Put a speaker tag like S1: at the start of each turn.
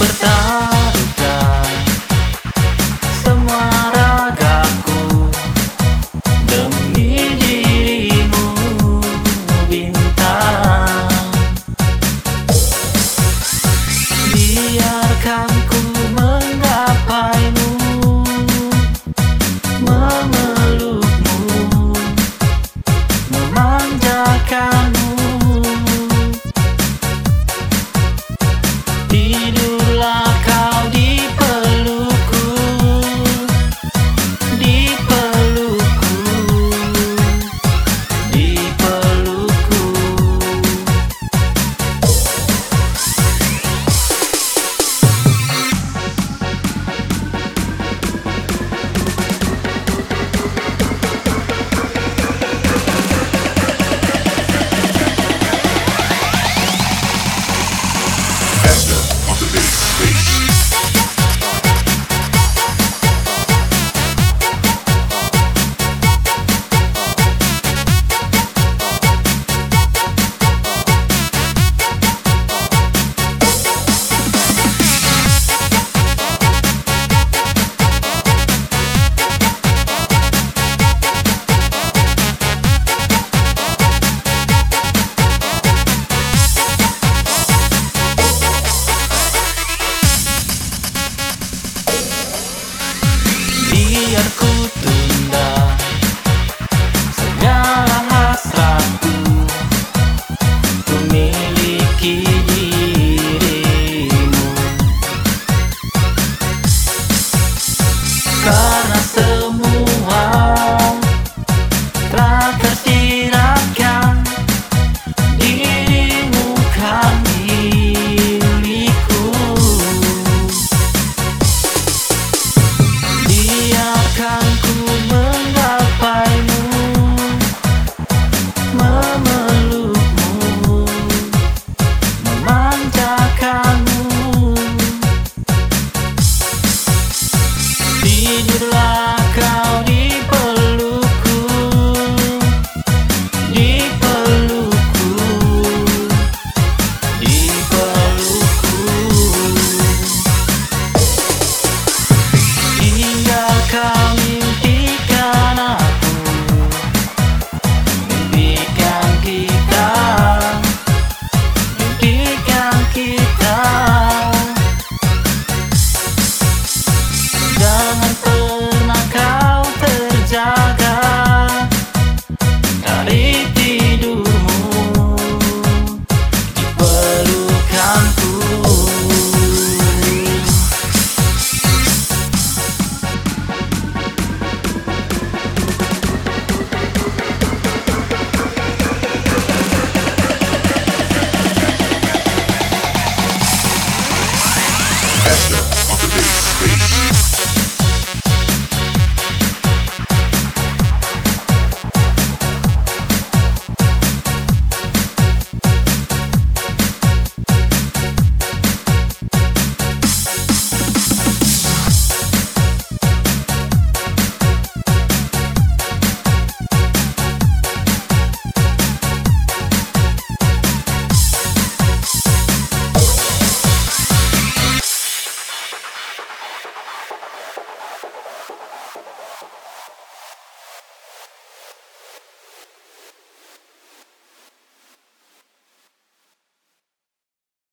S1: pertaruhkan semua ragaku demi dirimu bintang. Biarkan Investor. your you lie.
S2: faster.